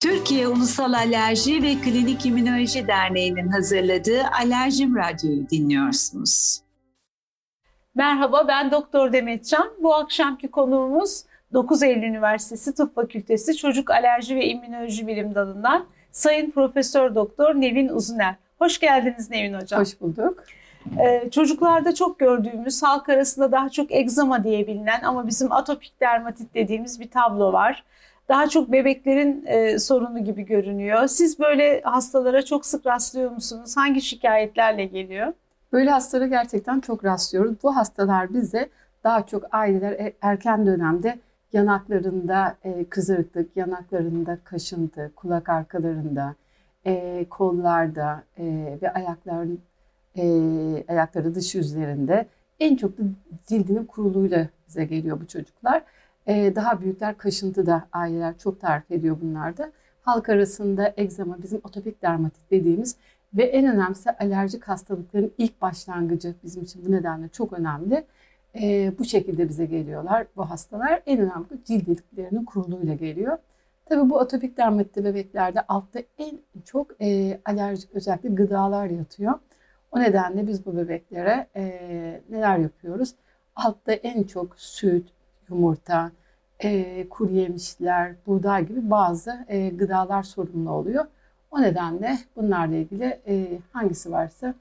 Türkiye Ulusal Alerji ve Klinik İmmünoloji Derneği'nin hazırladığı Alerjim Radyo'yu dinliyorsunuz. Merhaba ben Doktor Demetcan. Bu akşamki konuğumuz 9 Eylül Üniversitesi Tıp Fakültesi Çocuk Alerji ve İmmünoloji Bilim Dalı'ndan Sayın Profesör Doktor Nevin Uzuner. Hoş geldiniz Nevin Hocam. Hoş bulduk. Ee, çocuklarda çok gördüğümüz, halk arasında daha çok egzama diye bilinen ama bizim atopik dermatit dediğimiz bir tablo var. Daha çok bebeklerin e, sorunu gibi görünüyor. Siz böyle hastalara çok sık rastlıyor musunuz? Hangi şikayetlerle geliyor? Böyle hastalara gerçekten çok rastlıyoruz. Bu hastalar bize daha çok aileler e, erken dönemde yanaklarında e, kızarıklık, yanaklarında kaşıntı, kulak arkalarında, e, kollarda e, ve ayakların e, ayakları dış yüzlerinde en çok da cildinin kuruluğuyla bize geliyor bu çocuklar. E, daha büyükler kaşıntı da aileler çok tarif ediyor bunlarda. Halk arasında egzama bizim atopik dermatit dediğimiz ve en önemlisi alerjik hastalıkların ilk başlangıcı bizim için bu nedenle çok önemli. E, bu şekilde bize geliyorlar bu hastalar. En önemli cildiliklerinin kuruluğuyla geliyor. Tabii bu atopik dermatitte bebeklerde altta en çok e, alerjik özellikle gıdalar yatıyor. O nedenle biz bu bebeklere e, neler yapıyoruz? Altta en çok süt, yumurta, e, kuru yemişler, buğday gibi bazı e, gıdalar sorumlu oluyor. O nedenle bunlarla ilgili e, hangisi varsa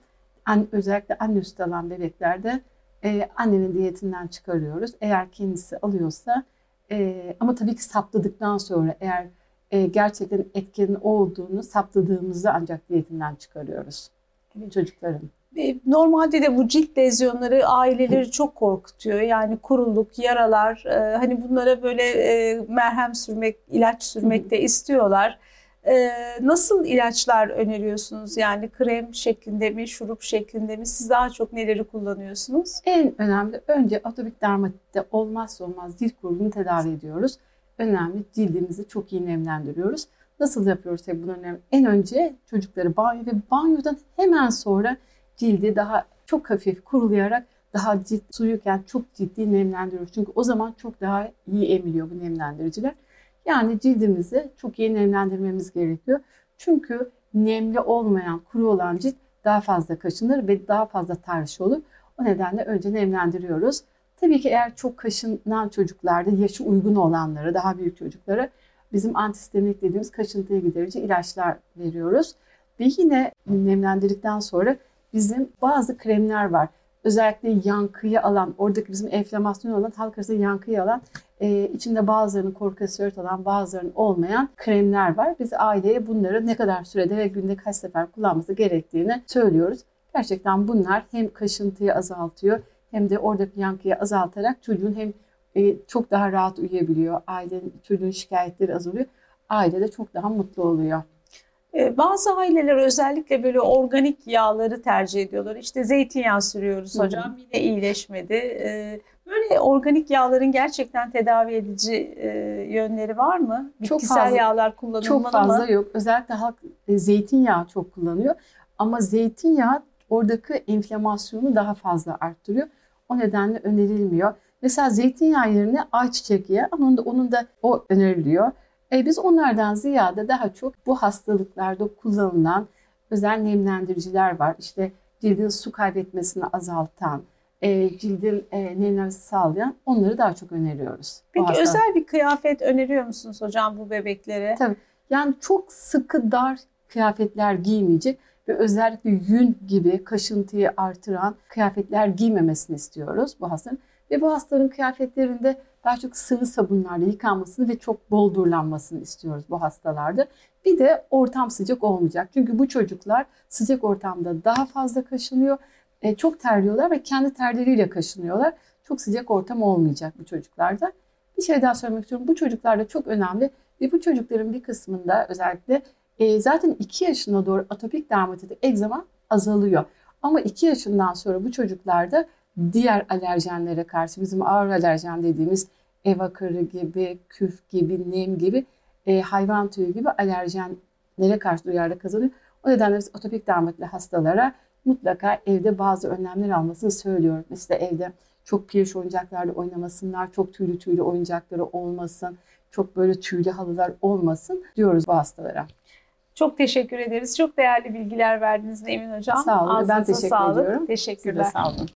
an, özellikle anne sütü alan bebeklerde e, annenin diyetinden çıkarıyoruz. Eğer kendisi alıyorsa e, ama tabii ki saptadıktan sonra eğer e, gerçekten etkenin olduğunu saptadığımızda ancak diyetinden çıkarıyoruz çocukların. Normalde de bu cilt lezyonları aileleri çok korkutuyor. Yani kuruluk, yaralar, e, hani bunlara böyle e, merhem sürmek, ilaç sürmek de istiyorlar. E, nasıl ilaçlar öneriyorsunuz? Yani krem şeklinde mi, şurup şeklinde mi? Siz daha çok neleri kullanıyorsunuz? En önemli önce atopik dermatitte olmazsa olmaz cilt kuruluğunu tedavi ediyoruz. Önemli cildimizi çok iyi nemlendiriyoruz. Nasıl yapıyoruz tabii bunu önemli. En önce çocukları banyo ve banyodan hemen sonra cildi daha çok hafif kurulayarak daha cilt suyuken çok ciddi nemlendiriyoruz. Çünkü o zaman çok daha iyi emiliyor bu nemlendiriciler. Yani cildimizi çok iyi nemlendirmemiz gerekiyor. Çünkü nemli olmayan, kuru olan cilt daha fazla kaşınır ve daha fazla tarih olur. O nedenle önce nemlendiriyoruz. Tabii ki eğer çok kaşınan çocuklarda yaşı uygun olanlara, daha büyük çocuklara bizim antistemik dediğimiz kaşıntıyı giderici ilaçlar veriyoruz. Ve yine nemlendirdikten sonra bizim bazı kremler var. Özellikle yankıyı alan, oradaki bizim enflamasyon olan, halk arasında yankıyı alan, e, içinde bazılarının kortikosteroid olan, bazılarının olmayan kremler var. Biz aileye bunları ne kadar sürede ve günde kaç sefer kullanması gerektiğini söylüyoruz. Gerçekten bunlar hem kaşıntıyı azaltıyor hem de oradaki yankıyı azaltarak çocuğun hem e, çok daha rahat uyuyabiliyor. Ailenin, çocuğun şikayetleri azalıyor. Aile de çok daha mutlu oluyor. Ee, bazı aileler özellikle böyle organik yağları tercih ediyorlar. İşte zeytinyağı sürüyoruz hocam yine iyileşmedi. Ee, böyle organik yağların gerçekten tedavi edici e, yönleri var mı? Bitkisel çok fazla, yağlar kullanılmalı Çok fazla mı? yok. Özellikle halk e, zeytinyağı çok kullanıyor. Ama zeytinyağı oradaki enflamasyonu daha fazla arttırıyor. O nedenle önerilmiyor. Mesela zeytinyağı yerine ayçiçek yağı ama onun da, onun da o öneriliyor. E, biz onlardan ziyade daha çok bu hastalıklarda kullanılan özel nemlendiriciler var. İşte cildin su kaybetmesini azaltan, e, cildin e, nemlenmesi sağlayan onları daha çok öneriyoruz. Peki özel bir kıyafet öneriyor musunuz hocam bu bebeklere? Tabii. Yani çok sıkı dar kıyafetler giymeyecek ve özellikle yün gibi kaşıntıyı artıran kıyafetler giymemesini istiyoruz bu hastanın. Ve bu hastaların kıyafetlerinde daha çok sıvı sabunlarla yıkanmasını ve çok bol durlanmasını istiyoruz bu hastalarda. Bir de ortam sıcak olmayacak. Çünkü bu çocuklar sıcak ortamda daha fazla kaşınıyor. E, çok terliyorlar ve kendi terleriyle kaşınıyorlar. Çok sıcak ortam olmayacak bu çocuklarda. Bir şey daha söylemek istiyorum. Bu çocuklarda çok önemli ve bu çocukların bir kısmında özellikle e, zaten 2 yaşına doğru atopik dermatit, egzama azalıyor. Ama 2 yaşından sonra bu çocuklarda diğer alerjenlere karşı bizim ağır alerjen dediğimiz ev akarı gibi, küf gibi, nem gibi, e, hayvan tüyü gibi alerjenlere karşı duyarlı kazanıyor. O nedenle biz atopik dermatli hastalara mutlaka evde bazı önlemler almasını söylüyorum. Mesela evde çok pirinç oyuncaklarla oynamasınlar, çok tüylü tüylü oyuncakları olmasın. çok böyle tüylü halılar olmasın diyoruz bu hastalara. Çok teşekkür ederiz. Çok değerli bilgiler verdiniz Emin Hocam. Sağ olun. Ben Ağzınıza teşekkür sağlık. ediyorum. Teşekkürler. Size sağ olun.